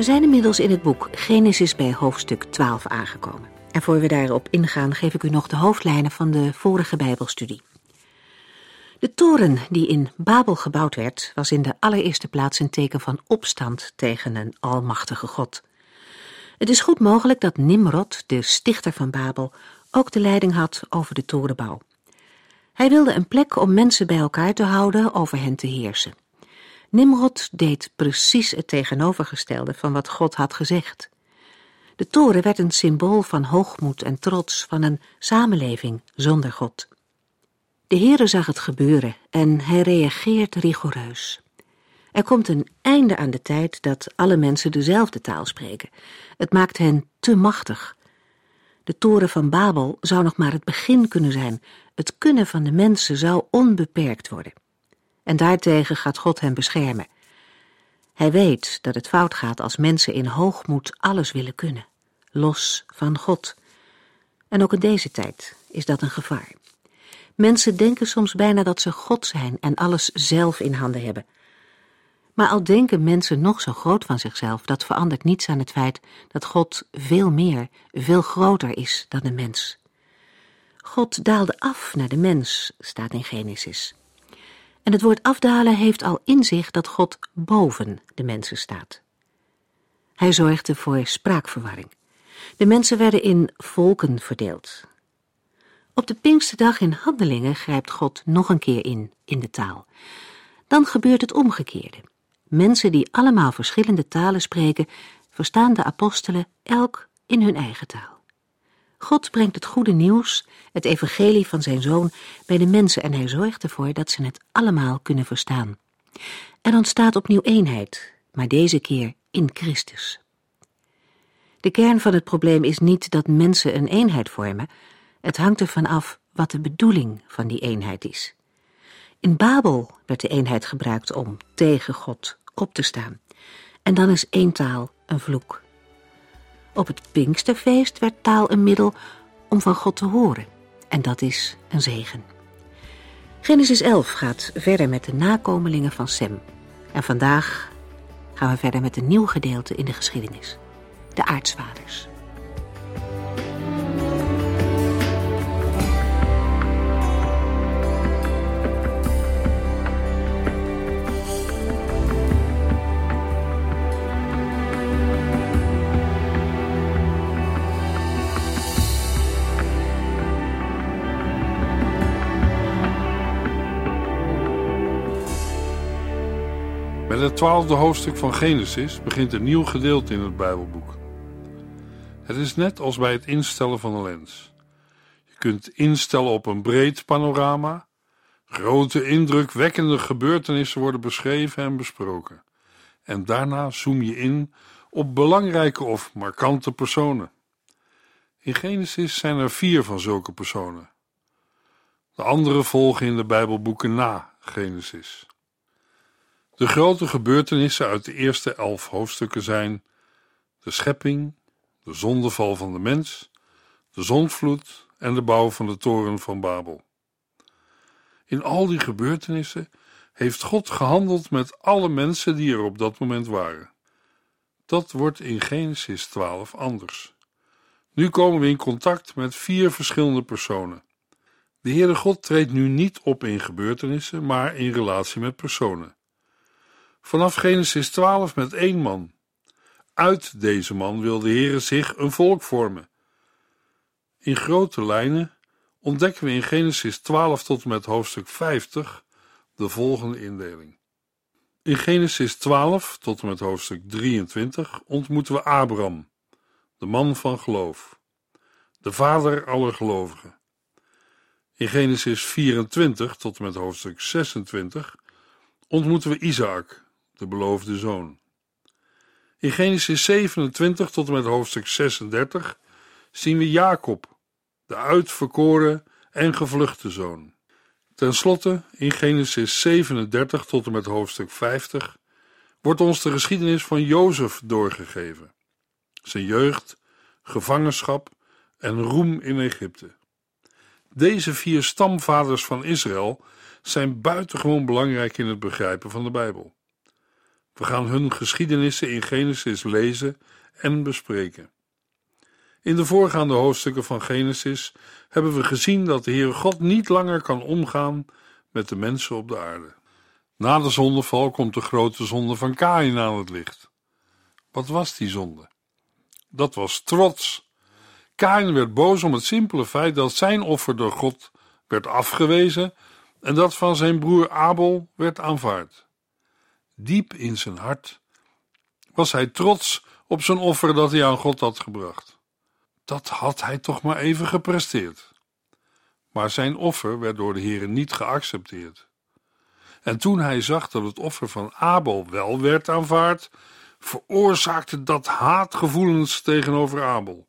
We zijn inmiddels in het boek Genesis bij hoofdstuk 12 aangekomen. En voor we daarop ingaan, geef ik u nog de hoofdlijnen van de vorige Bijbelstudie. De toren die in Babel gebouwd werd, was in de allereerste plaats een teken van opstand tegen een almachtige God. Het is goed mogelijk dat Nimrod, de stichter van Babel, ook de leiding had over de torenbouw. Hij wilde een plek om mensen bij elkaar te houden, over hen te heersen. Nimrod deed precies het tegenovergestelde van wat God had gezegd. De toren werd een symbool van hoogmoed en trots van een samenleving zonder God. De Heere zag het gebeuren en hij reageert rigoureus. Er komt een einde aan de tijd dat alle mensen dezelfde taal spreken. Het maakt hen te machtig. De toren van Babel zou nog maar het begin kunnen zijn. Het kunnen van de mensen zou onbeperkt worden. En daartegen gaat God hen beschermen. Hij weet dat het fout gaat als mensen in hoogmoed alles willen kunnen, los van God. En ook in deze tijd is dat een gevaar. Mensen denken soms bijna dat ze God zijn en alles zelf in handen hebben. Maar al denken mensen nog zo groot van zichzelf, dat verandert niets aan het feit dat God veel meer, veel groter is dan de mens. God daalde af naar de mens, staat in Genesis. En het woord afdalen heeft al in zich dat God boven de mensen staat. Hij zorgde voor spraakverwarring. De mensen werden in volken verdeeld. Op de Pinksterdag in Handelingen grijpt God nog een keer in, in de taal. Dan gebeurt het omgekeerde. Mensen die allemaal verschillende talen spreken, verstaan de apostelen elk in hun eigen taal. God brengt het goede nieuws, het evangelie van zijn zoon, bij de mensen en hij zorgt ervoor dat ze het allemaal kunnen verstaan. Er ontstaat opnieuw eenheid, maar deze keer in Christus. De kern van het probleem is niet dat mensen een eenheid vormen, het hangt ervan af wat de bedoeling van die eenheid is. In Babel werd de eenheid gebruikt om tegen God op te staan. En dan is één taal een vloek. Op het Pinksterfeest werd taal een middel om van God te horen. En dat is een zegen. Genesis 11 gaat verder met de nakomelingen van Sem. En vandaag gaan we verder met een nieuw gedeelte in de geschiedenis. De aartsvaders. Met het twaalfde hoofdstuk van Genesis begint een nieuw gedeelte in het Bijbelboek. Het is net als bij het instellen van een lens. Je kunt instellen op een breed panorama. Grote, indrukwekkende gebeurtenissen worden beschreven en besproken. En daarna zoom je in op belangrijke of markante personen. In Genesis zijn er vier van zulke personen. De andere volgen in de Bijbelboeken na Genesis. De grote gebeurtenissen uit de eerste elf hoofdstukken zijn de schepping, de zondeval van de mens, de zondvloed en de bouw van de toren van Babel. In al die gebeurtenissen heeft God gehandeld met alle mensen die er op dat moment waren. Dat wordt in Genesis 12 anders. Nu komen we in contact met vier verschillende personen. De Heere God treedt nu niet op in gebeurtenissen, maar in relatie met personen. Vanaf Genesis 12 met één man. Uit deze man wil de Heere zich een volk vormen. In grote lijnen ontdekken we in Genesis 12 tot en met hoofdstuk 50 de volgende indeling. In Genesis 12 tot en met hoofdstuk 23 ontmoeten we Abraham, de man van geloof, de vader aller gelovigen. In Genesis 24 tot en met hoofdstuk 26 ontmoeten we Isaac, de beloofde zoon. In Genesis 27 tot en met hoofdstuk 36 zien we Jacob, de uitverkoren en gevluchte zoon. Ten slotte, in Genesis 37 tot en met hoofdstuk 50, wordt ons de geschiedenis van Jozef doorgegeven. Zijn jeugd, gevangenschap en roem in Egypte. Deze vier stamvaders van Israël zijn buitengewoon belangrijk in het begrijpen van de Bijbel. We gaan hun geschiedenissen in Genesis lezen en bespreken. In de voorgaande hoofdstukken van Genesis hebben we gezien dat de Heere God niet langer kan omgaan met de mensen op de aarde. Na de zondeval komt de grote zonde van Kain aan het licht. Wat was die zonde? Dat was trots. Kain werd boos om het simpele feit dat zijn offer door God werd afgewezen en dat van zijn broer Abel werd aanvaard. Diep in zijn hart was hij trots op zijn offer dat hij aan God had gebracht. Dat had hij toch maar even gepresteerd. Maar zijn offer werd door de Heer niet geaccepteerd. En toen hij zag dat het offer van Abel wel werd aanvaard, veroorzaakte dat haatgevoelens tegenover Abel.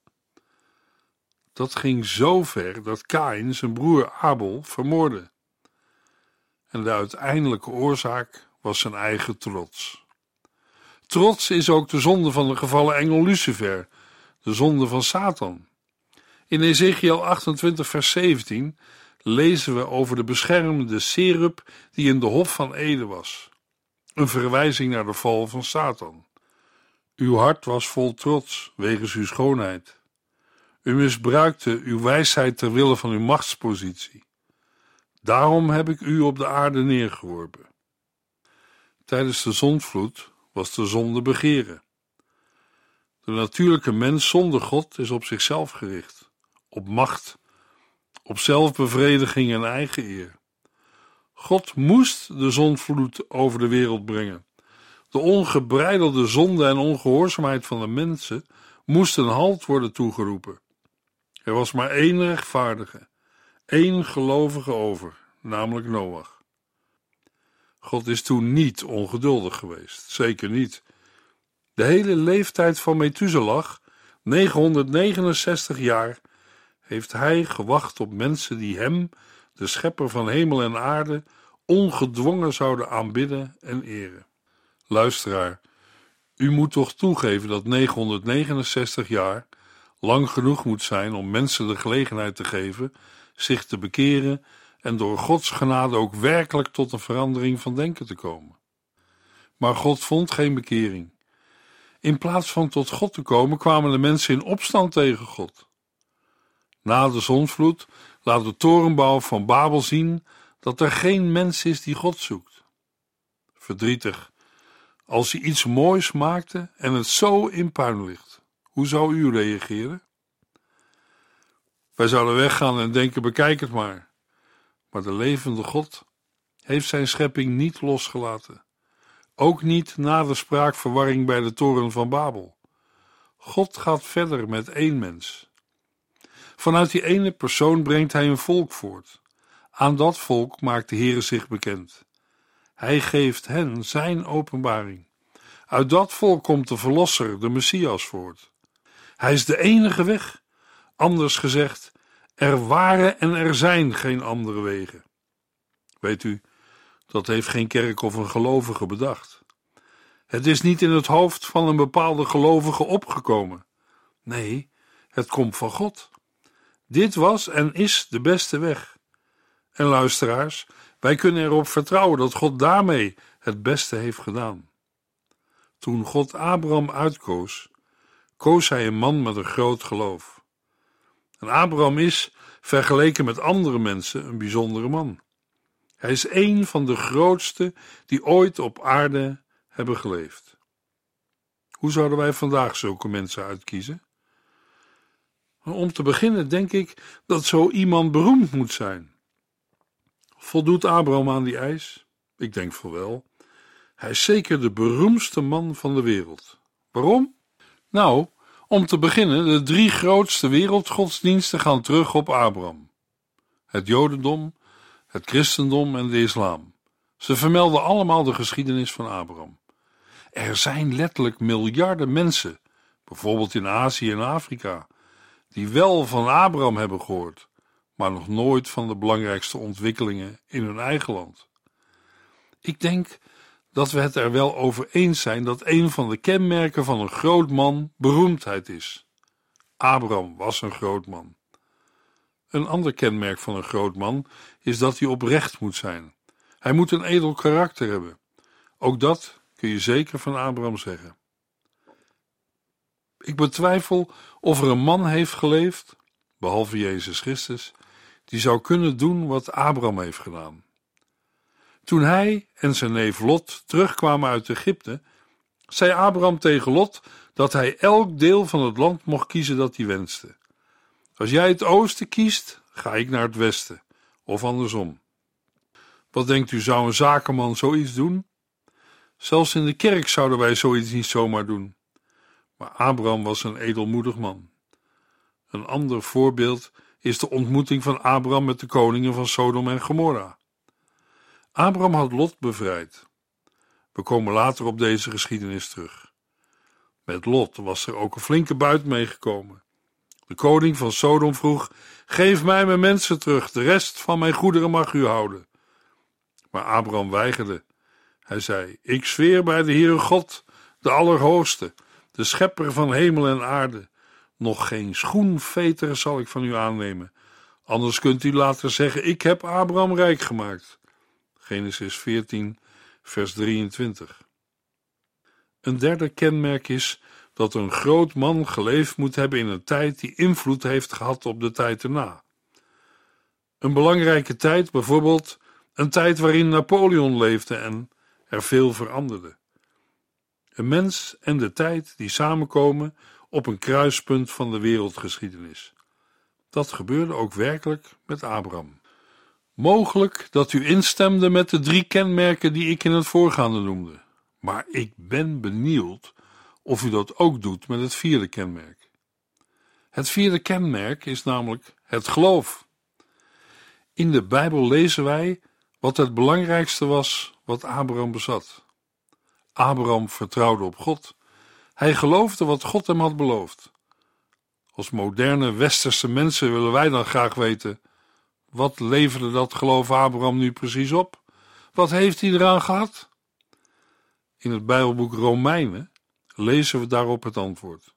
Dat ging zo ver dat Kain zijn broer Abel vermoordde. En de uiteindelijke oorzaak was zijn eigen trots. Trots is ook de zonde van de gevallen engel Lucifer, de zonde van Satan. In Ezekiel 28, vers 17 lezen we over de beschermende serup die in de Hof van Eden was. Een verwijzing naar de val van Satan. Uw hart was vol trots wegens uw schoonheid. U misbruikte uw wijsheid ter wille van uw machtspositie. Daarom heb ik u op de aarde neergeworpen. Tijdens de zondvloed was de zonde begeren. De natuurlijke mens zonder God is op zichzelf gericht, op macht, op zelfbevrediging en eigen eer. God moest de zondvloed over de wereld brengen. De ongebreidelde zonde en ongehoorzaamheid van de mensen moest een halt worden toegeroepen. Er was maar één rechtvaardige, één gelovige over, namelijk Noach. God is toen niet ongeduldig geweest, zeker niet. De hele leeftijd van Methuselah, 969 jaar, heeft hij gewacht op mensen die hem, de schepper van hemel en aarde, ongedwongen zouden aanbidden en eren. Luisteraar, u moet toch toegeven dat 969 jaar lang genoeg moet zijn om mensen de gelegenheid te geven zich te bekeren en door Gods genade ook werkelijk tot een verandering van denken te komen. Maar God vond geen bekering. In plaats van tot God te komen, kwamen de mensen in opstand tegen God. Na de zonsvloed laat de torenbouw van Babel zien dat er geen mens is die God zoekt. Verdrietig, als hij iets moois maakte en het zo in puin ligt. Hoe zou u reageren? Wij zouden weggaan en denken: bekijk het maar. Maar de levende God heeft zijn schepping niet losgelaten. Ook niet na de spraakverwarring bij de toren van Babel. God gaat verder met één mens. Vanuit die ene persoon brengt hij een volk voort. Aan dat volk maakt de Heere zich bekend. Hij geeft hen zijn openbaring. Uit dat volk komt de Verlosser, de Messias, voort. Hij is de enige weg. Anders gezegd, er waren en er zijn geen andere wegen. Weet u, dat heeft geen kerk of een gelovige bedacht. Het is niet in het hoofd van een bepaalde gelovige opgekomen. Nee, het komt van God. Dit was en is de beste weg. En luisteraars, wij kunnen erop vertrouwen dat God daarmee het beste heeft gedaan. Toen God Abraham uitkoos, koos hij een man met een groot geloof. En Abraham is, vergeleken met andere mensen, een bijzondere man. Hij is een van de grootste die ooit op aarde hebben geleefd. Hoe zouden wij vandaag zulke mensen uitkiezen? Om te beginnen denk ik dat zo iemand beroemd moet zijn. Voldoet Abraham aan die eis? Ik denk voor wel. Hij is zeker de beroemdste man van de wereld. Waarom? Nou, om te beginnen, de drie grootste wereldgodsdiensten gaan terug op Abraham: het Jodendom, het christendom en de islam. Ze vermelden allemaal de geschiedenis van Abraham. Er zijn letterlijk miljarden mensen, bijvoorbeeld in Azië en Afrika, die wel van Abraham hebben gehoord, maar nog nooit van de belangrijkste ontwikkelingen in hun eigen land. Ik denk dat we het er wel over eens zijn dat een van de kenmerken van een groot man beroemdheid is. Abraham was een groot man. Een ander kenmerk van een groot man is dat hij oprecht moet zijn. Hij moet een edel karakter hebben. Ook dat kun je zeker van Abraham zeggen. Ik betwijfel of er een man heeft geleefd, behalve Jezus Christus, die zou kunnen doen wat Abraham heeft gedaan. Toen hij en zijn neef Lot terugkwamen uit Egypte, zei Abraham tegen Lot dat hij elk deel van het land mocht kiezen dat hij wenste. Als jij het oosten kiest, ga ik naar het westen, of andersom. Wat denkt u, zou een zakenman zoiets doen? Zelfs in de kerk zouden wij zoiets niet zomaar doen. Maar Abraham was een edelmoedig man. Een ander voorbeeld is de ontmoeting van Abraham met de koningen van Sodom en Gomorra. Abraham had Lot bevrijd. We komen later op deze geschiedenis terug. Met Lot was er ook een flinke buit meegekomen. De koning van Sodom vroeg: Geef mij mijn mensen terug, de rest van mijn goederen mag u houden. Maar Abraham weigerde. Hij zei: Ik zweer bij de Heere God, de Allerhoogste, de schepper van hemel en aarde. Nog geen schoenveter zal ik van u aannemen. Anders kunt u later zeggen: Ik heb Abraham rijk gemaakt. Genesis 14, vers 23. Een derde kenmerk is dat een groot man geleefd moet hebben in een tijd die invloed heeft gehad op de tijd erna. Een belangrijke tijd, bijvoorbeeld een tijd waarin Napoleon leefde en er veel veranderde. Een mens en de tijd die samenkomen op een kruispunt van de wereldgeschiedenis. Dat gebeurde ook werkelijk met Abraham. Mogelijk dat u instemde met de drie kenmerken die ik in het voorgaande noemde, maar ik ben benieuwd of u dat ook doet met het vierde kenmerk. Het vierde kenmerk is namelijk het geloof. In de Bijbel lezen wij wat het belangrijkste was wat Abraham bezat. Abraham vertrouwde op God. Hij geloofde wat God hem had beloofd. Als moderne westerse mensen willen wij dan graag weten: wat leverde dat geloof Abraham nu precies op? Wat heeft hij eraan gehad? In het Bijbelboek Romeinen lezen we daarop het antwoord.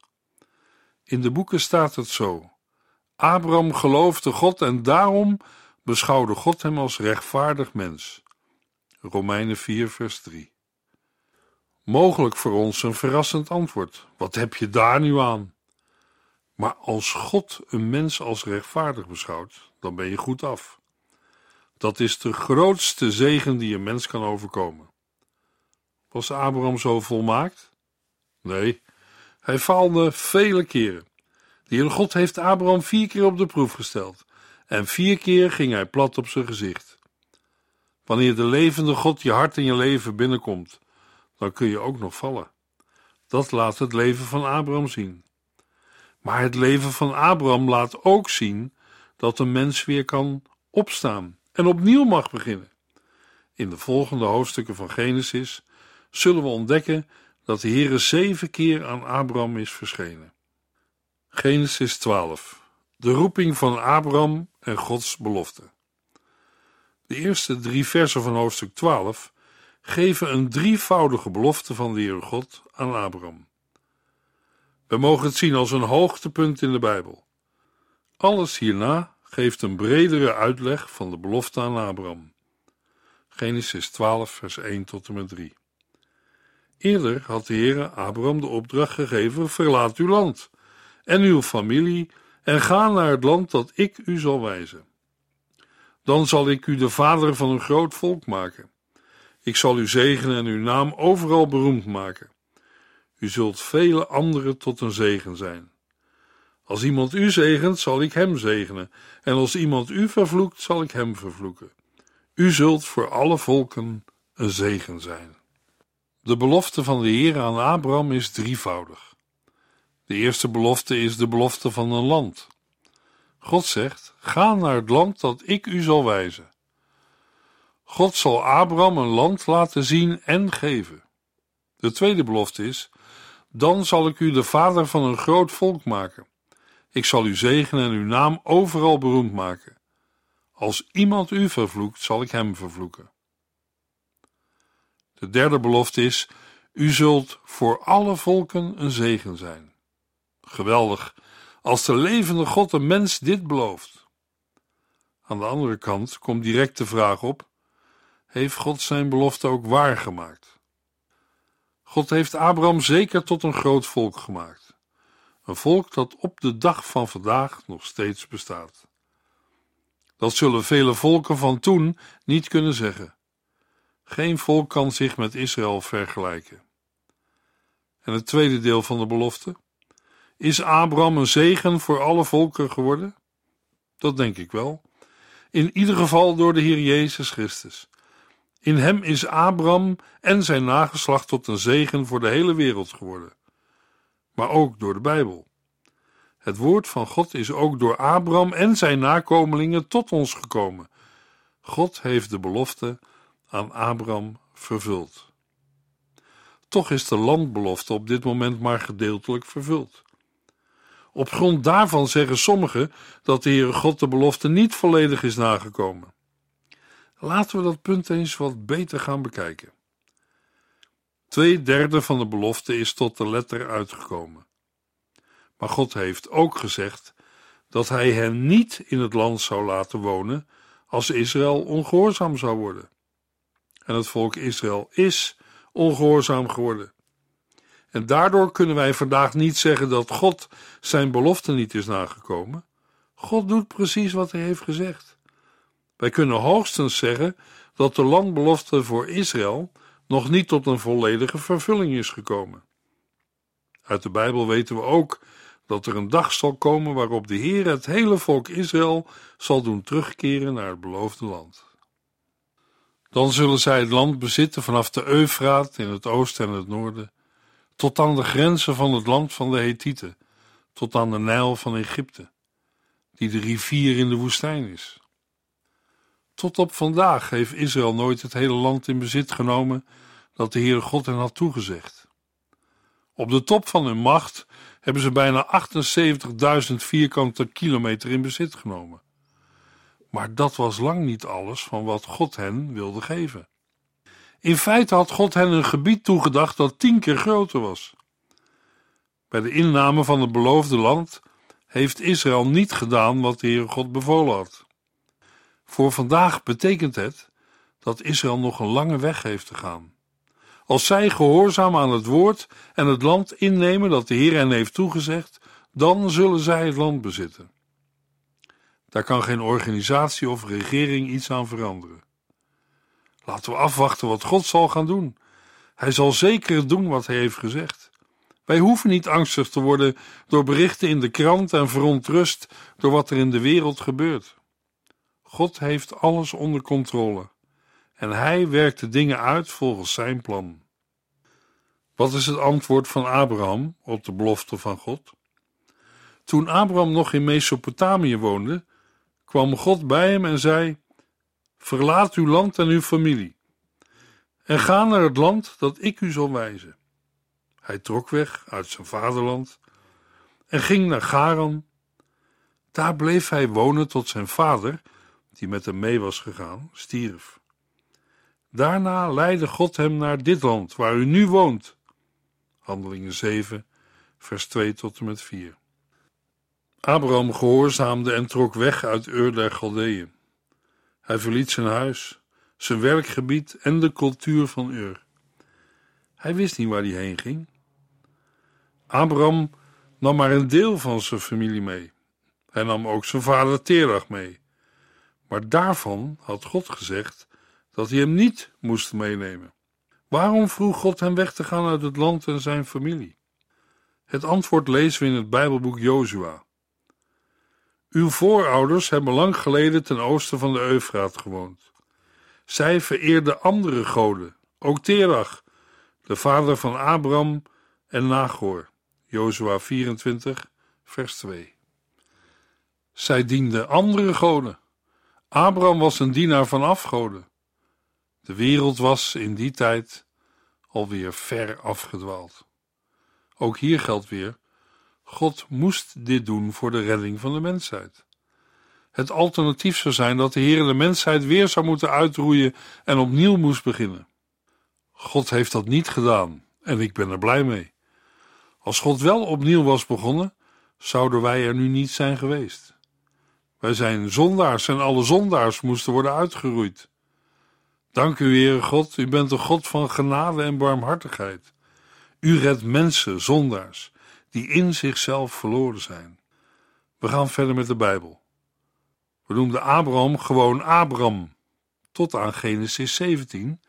In de boeken staat het zo: Abraham geloofde God en daarom beschouwde God hem als rechtvaardig mens. Romeinen 4, vers 3. Mogelijk voor ons een verrassend antwoord. Wat heb je daar nu aan? Maar als God een mens als rechtvaardig beschouwt, dan ben je goed af. Dat is de grootste zegen die een mens kan overkomen. Was Abraham zo volmaakt? Nee, hij faalde vele keren. De Heer God heeft Abraham vier keer op de proef gesteld en vier keer ging hij plat op zijn gezicht. Wanneer de levende God je hart en je leven binnenkomt, dan kun je ook nog vallen. Dat laat het leven van Abraham zien. Maar het leven van Abraham laat ook zien dat een mens weer kan opstaan en opnieuw mag beginnen. In de volgende hoofdstukken van Genesis zullen we ontdekken dat de Heere zeven keer aan Abraham is verschenen. Genesis 12. De roeping van Abraham en Gods belofte. De eerste drie versen van hoofdstuk 12 geven een drievoudige belofte van de Heere God aan Abraham. We mogen het zien als een hoogtepunt in de Bijbel. Alles hierna geeft een bredere uitleg van de belofte aan Abraham. Genesis 12, vers 1 tot en met 3. Eerder had de Heere Abraham de opdracht gegeven: verlaat uw land en uw familie en ga naar het land dat ik u zal wijzen. Dan zal ik u de vader van een groot volk maken. Ik zal u zegenen en uw naam overal beroemd maken. U zult vele anderen tot een zegen zijn. Als iemand u zegent, zal ik hem zegenen, en als iemand u vervloekt, zal ik hem vervloeken. U zult voor alle volken een zegen zijn. De belofte van de Heer aan Abraham is drievoudig. De eerste belofte is de belofte van een land. God zegt: Ga naar het land dat ik u zal wijzen. God zal Abraham een land laten zien en geven. De tweede belofte is: Dan zal ik u de vader van een groot volk maken. Ik zal u zegenen en uw naam overal beroemd maken. Als iemand u vervloekt, zal ik hem vervloeken. De derde belofte is: U zult voor alle volken een zegen zijn. Geweldig, als de levende God een mens dit belooft. Aan de andere kant komt direct de vraag op: Heeft God zijn belofte ook waargemaakt? God heeft Abraham zeker tot een groot volk gemaakt. Een volk dat op de dag van vandaag nog steeds bestaat. Dat zullen vele volken van toen niet kunnen zeggen. Geen volk kan zich met Israël vergelijken. En het tweede deel van de belofte? Is Abraham een zegen voor alle volken geworden? Dat denk ik wel. In ieder geval door de Heer Jezus Christus. In hem is Abraham en zijn nageslacht tot een zegen voor de hele wereld geworden. Maar ook door de Bijbel. Het woord van God is ook door Abraham en zijn nakomelingen tot ons gekomen. God heeft de belofte aan Abraham vervuld. Toch is de landbelofte op dit moment maar gedeeltelijk vervuld. Op grond daarvan zeggen sommigen dat de Heere God de belofte niet volledig is nagekomen. Laten we dat punt eens wat beter gaan bekijken. Twee derde van de belofte is tot de letter uitgekomen. Maar God heeft ook gezegd dat hij hen niet in het land zou laten wonen als Israël ongehoorzaam zou worden. En het volk Israël is ongehoorzaam geworden. En daardoor kunnen wij vandaag niet zeggen dat God zijn belofte niet is nagekomen. God doet precies wat hij heeft gezegd. Wij kunnen hoogstens zeggen dat de landbelofte voor Israël nog niet tot een volledige vervulling is gekomen. Uit de Bijbel weten we ook dat er een dag zal komen waarop de Heer het hele volk Israël zal doen terugkeren naar het beloofde land. Dan zullen zij het land bezitten vanaf de Eufraat in het oosten en het noorden, tot aan de grenzen van het land van de Hethieten, tot aan de Nijl van Egypte, die de rivier in de woestijn is. Tot op vandaag heeft Israël nooit het hele land in bezit genomen dat de Heere God hen had toegezegd. Op de top van hun macht hebben ze bijna 78.000 vierkante kilometer in bezit genomen. Maar dat was lang niet alles van wat God hen wilde geven. In feite had God hen een gebied toegedacht dat tien keer groter was. Bij de inname van het beloofde land heeft Israël niet gedaan wat de Heere God bevolen had. Voor vandaag betekent het dat Israël nog een lange weg heeft te gaan. Als zij gehoorzaam aan het woord en het land innemen dat de Heer hen heeft toegezegd, dan zullen zij het land bezitten. Daar kan geen organisatie of regering iets aan veranderen. Laten we afwachten wat God zal gaan doen. Hij zal zeker doen wat hij heeft gezegd. Wij hoeven niet angstig te worden door berichten in de krant en verontrust door wat er in de wereld gebeurt. God heeft alles onder controle en hij werkt de dingen uit volgens zijn plan. Wat is het antwoord van Abraham op de belofte van God? Toen Abraham nog in Mesopotamië woonde, kwam God bij hem en zei: Verlaat uw land en uw familie en ga naar het land dat ik u zal wijzen. Hij trok weg uit zijn vaderland en ging naar Garan. Daar bleef hij wonen tot zijn vader, die met hem mee was gegaan, stierf. Daarna leidde God hem naar dit land waar u nu woont. Handelingen 7, vers 2 tot en met 4. Abraham gehoorzaamde en trok weg uit Ur der Galdeeën. Hij verliet zijn huis, zijn werkgebied en de cultuur van Ur. Hij wist niet waar hij heen ging. Abraham nam maar een deel van zijn familie mee. Hij nam ook zijn vader Terach mee. Maar daarvan had God gezegd dat hij hem niet moest meenemen. Waarom vroeg God hem weg te gaan uit het land en zijn familie? Het antwoord lezen we in het Bijbelboek Jozua. Uw voorouders hebben lang geleden ten oosten van de Eufraat gewoond. Zij vereerden andere goden, ook Terach, de vader van Abraham en Nagor. Jozua 24, vers 2. Zij dienden andere goden. Abraham was een dienaar van afgoden. De wereld was in die tijd alweer ver afgedwaald. Ook hier geldt weer: God moest dit doen voor de redding van de mensheid. Het alternatief zou zijn dat de Heer de mensheid weer zou moeten uitroeien en opnieuw moest beginnen. God heeft dat niet gedaan en ik ben er blij mee. Als God wel opnieuw was begonnen, zouden wij er nu niet zijn geweest. Wij zijn zondaars en alle zondaars moesten worden uitgeroeid. Dank u, Heere God, u bent een God van genade en barmhartigheid. U redt mensen, zondaars, die in zichzelf verloren zijn. We gaan verder met de Bijbel. We noemden Abraham gewoon Abram, tot aan Genesis 17,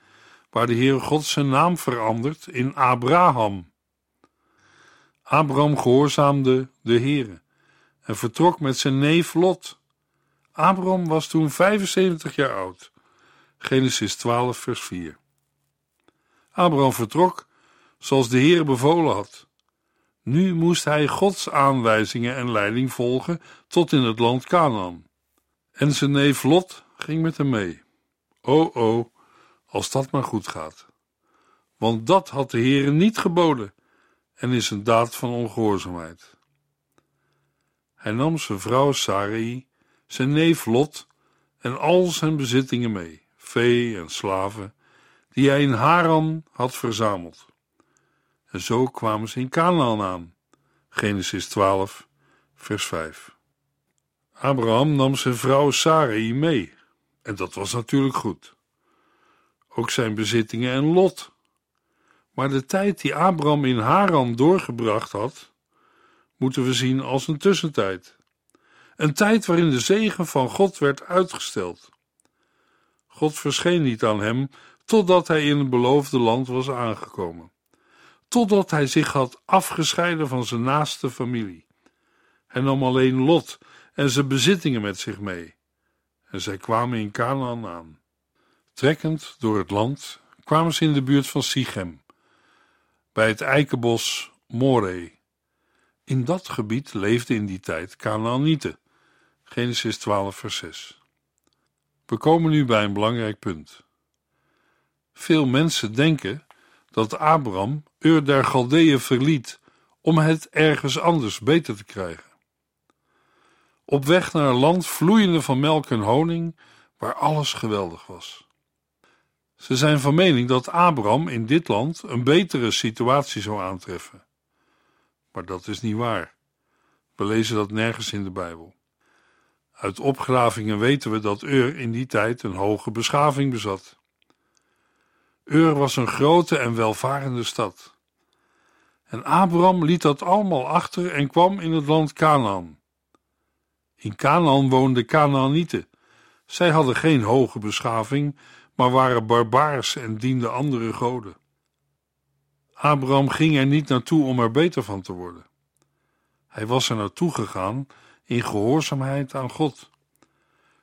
waar de Heere God zijn naam verandert in Abraham. Abraham gehoorzaamde de Heere en vertrok met zijn neef Lot. Abraham was toen 75 jaar oud. Genesis 12, vers 4. Abraham vertrok zoals de Heere bevolen had. Nu moest hij Gods aanwijzingen en leiding volgen tot in het land Canaan. En zijn neef Lot ging met hem mee. O, o, als dat maar goed gaat. Want dat had de Heere niet geboden en is een daad van ongehoorzaamheid. Hij nam zijn vrouw Sarai, zijn neef Lot en al zijn bezittingen mee, vee en slaven, die hij in Haran had verzameld. En zo kwamen ze in Canaan aan. Genesis 12, vers 5. Abraham nam zijn vrouw Sarai mee, en dat was natuurlijk goed. Ook zijn bezittingen en Lot. Maar de tijd die Abraham in Haran doorgebracht had, moeten we zien als een tussentijd. Een tijd waarin de zegen van God werd uitgesteld. God verscheen niet aan hem totdat hij in het beloofde land was aangekomen. Totdat hij zich had afgescheiden van zijn naaste familie. Hij nam alleen Lot en zijn bezittingen met zich mee. En zij kwamen in Canaan aan. Trekkend door het land kwamen ze in de buurt van Sichem, bij het eikenbos Moreh. In dat gebied leefden in die tijd Canaanieten. Genesis 12, vers 6. We komen nu bij een belangrijk punt. Veel mensen denken dat Abraham Ur der Galdeeën verliet om het ergens anders beter te krijgen. Op weg naar een land vloeiende van melk en honing, waar alles geweldig was. Ze zijn van mening dat Abraham in dit land een betere situatie zou aantreffen. Maar dat is niet waar. We lezen dat nergens in de Bijbel. Uit opgravingen weten we dat Ur in die tijd een hoge beschaving bezat. Ur was een grote en welvarende stad. En Abraham liet dat allemaal achter en kwam in het land Canaan. In Canaan woonden Canaanieten. Zij hadden geen hoge beschaving, maar waren barbaars en dienden andere goden. Abraham ging er niet naartoe om er beter van te worden. Hij was er naartoe gegaan in gehoorzaamheid aan God.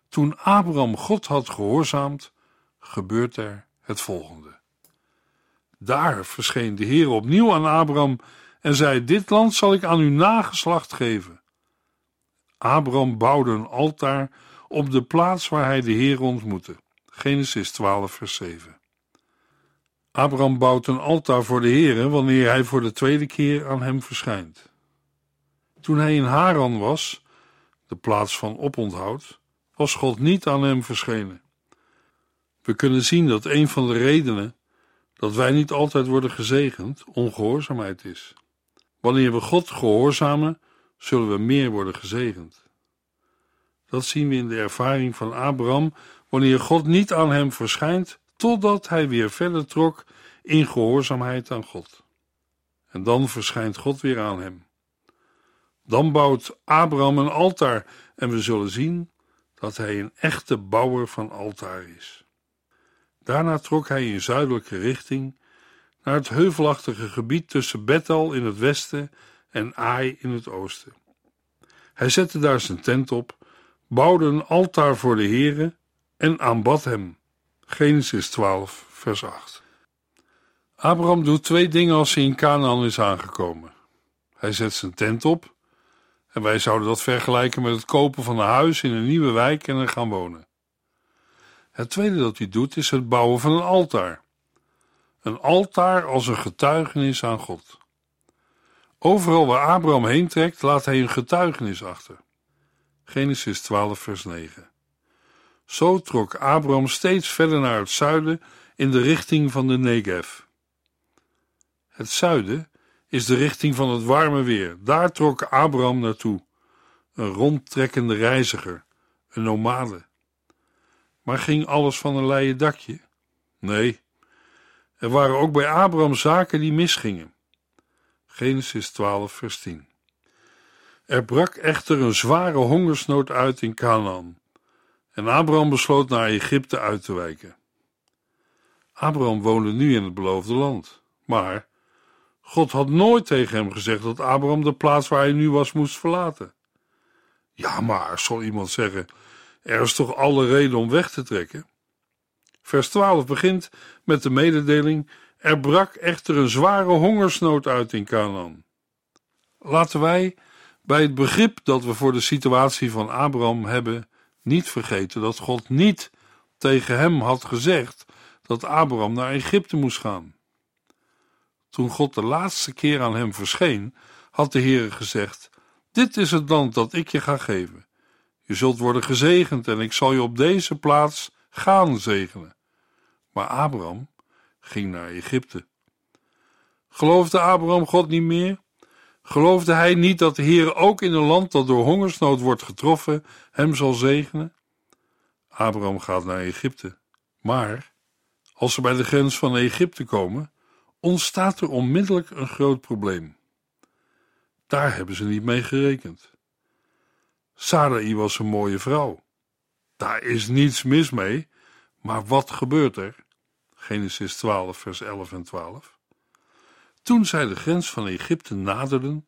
Toen Abraham God had gehoorzaamd, gebeurt er het volgende. Daar verscheen de Heer opnieuw aan Abraham en zei: Dit land zal ik aan uw nageslacht geven. Abraham bouwde een altaar op de plaats waar hij de Heer ontmoette. Genesis 12, vers 7. Abraham bouwt een altaar voor de Heer wanneer hij voor de tweede keer aan hem verschijnt. Toen hij in Haran was, de plaats van oponthoud, was God niet aan hem verschenen. We kunnen zien dat een van de redenen dat wij niet altijd worden gezegend, ongehoorzaamheid is. Wanneer we God gehoorzamen, zullen we meer worden gezegend. Dat zien we in de ervaring van Abraham, wanneer God niet aan hem verschijnt, totdat hij weer verder trok in gehoorzaamheid aan God. En dan verschijnt God weer aan hem. Dan bouwt Abraham een altaar en we zullen zien dat hij een echte bouwer van altaar is. Daarna trok hij in zuidelijke richting naar het heuvelachtige gebied tussen Bethel in het westen en Ai in het oosten. Hij zette daar zijn tent op, bouwde een altaar voor de Heere en aanbad hem. Genesis 12, vers 8. Abraham doet twee dingen als hij in Canaan is aangekomen. Hij zet zijn tent op, en wij zouden dat vergelijken met het kopen van een huis in een nieuwe wijk en er gaan wonen. Het tweede dat hij doet is het bouwen van een altaar. Een altaar als een getuigenis aan God. Overal waar Abraham heen trekt, laat hij een getuigenis achter. Genesis 12, vers 9. Zo trok Abraham steeds verder naar het zuiden in de richting van de Negev. Het zuiden is de richting van het warme weer. Daar trok Abraham naartoe. Een rondtrekkende reiziger, een nomade. Maar ging alles van een leien dakje? Nee. Er waren ook bij Abraham zaken die misgingen. Genesis 12, vers 10. Er brak echter een zware hongersnood uit in Canaan. En Abraham besloot naar Egypte uit te wijken. Abraham woonde nu in het beloofde land. Maar God had nooit tegen hem gezegd dat Abraham de plaats waar hij nu was moest verlaten. Ja, maar, zal iemand zeggen, er is toch alle reden om weg te trekken? Vers 12 begint met de mededeling: Er brak echter een zware hongersnood uit in Canaan. Laten wij bij het begrip dat we voor de situatie van Abraham hebben, niet vergeten dat God niet tegen hem had gezegd dat Abraham naar Egypte moest gaan. Toen God de laatste keer aan hem verscheen, had de Heere gezegd: Dit is het land dat ik je ga geven. Je zult worden gezegend en ik zal je op deze plaats gaan zegenen. Maar Abraham ging naar Egypte. Geloofde Abraham God niet meer? Geloofde hij niet dat de Heer ook in een land dat door hongersnood wordt getroffen, hem zal zegenen? Abraham gaat naar Egypte. Maar als ze bij de grens van Egypte komen, ontstaat er onmiddellijk een groot probleem. Daar hebben ze niet mee gerekend. Sarai was een mooie vrouw. Daar is niets mis mee, maar wat gebeurt er? Genesis 12, vers 11 en 12. Toen zij de grens van Egypte naderden,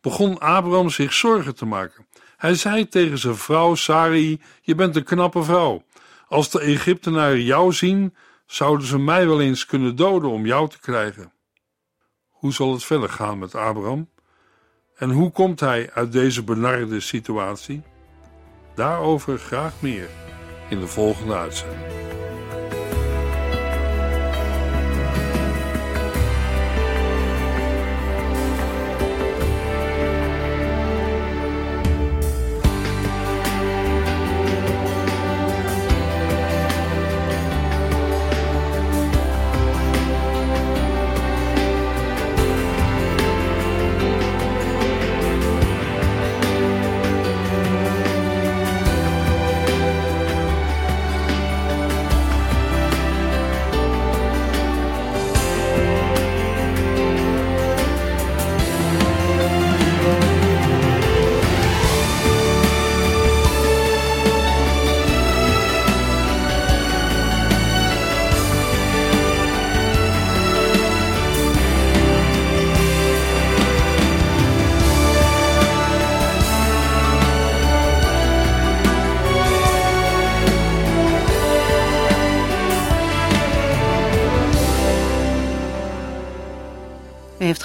begon Abraham zich zorgen te maken. Hij zei tegen zijn vrouw Sarai: Je bent een knappe vrouw. Als de Egyptenaren jou zien, zouden ze mij wel eens kunnen doden om jou te krijgen. Hoe zal het verder gaan met Abraham? En hoe komt hij uit deze benarde situatie? Daarover graag meer in de volgende uitzending.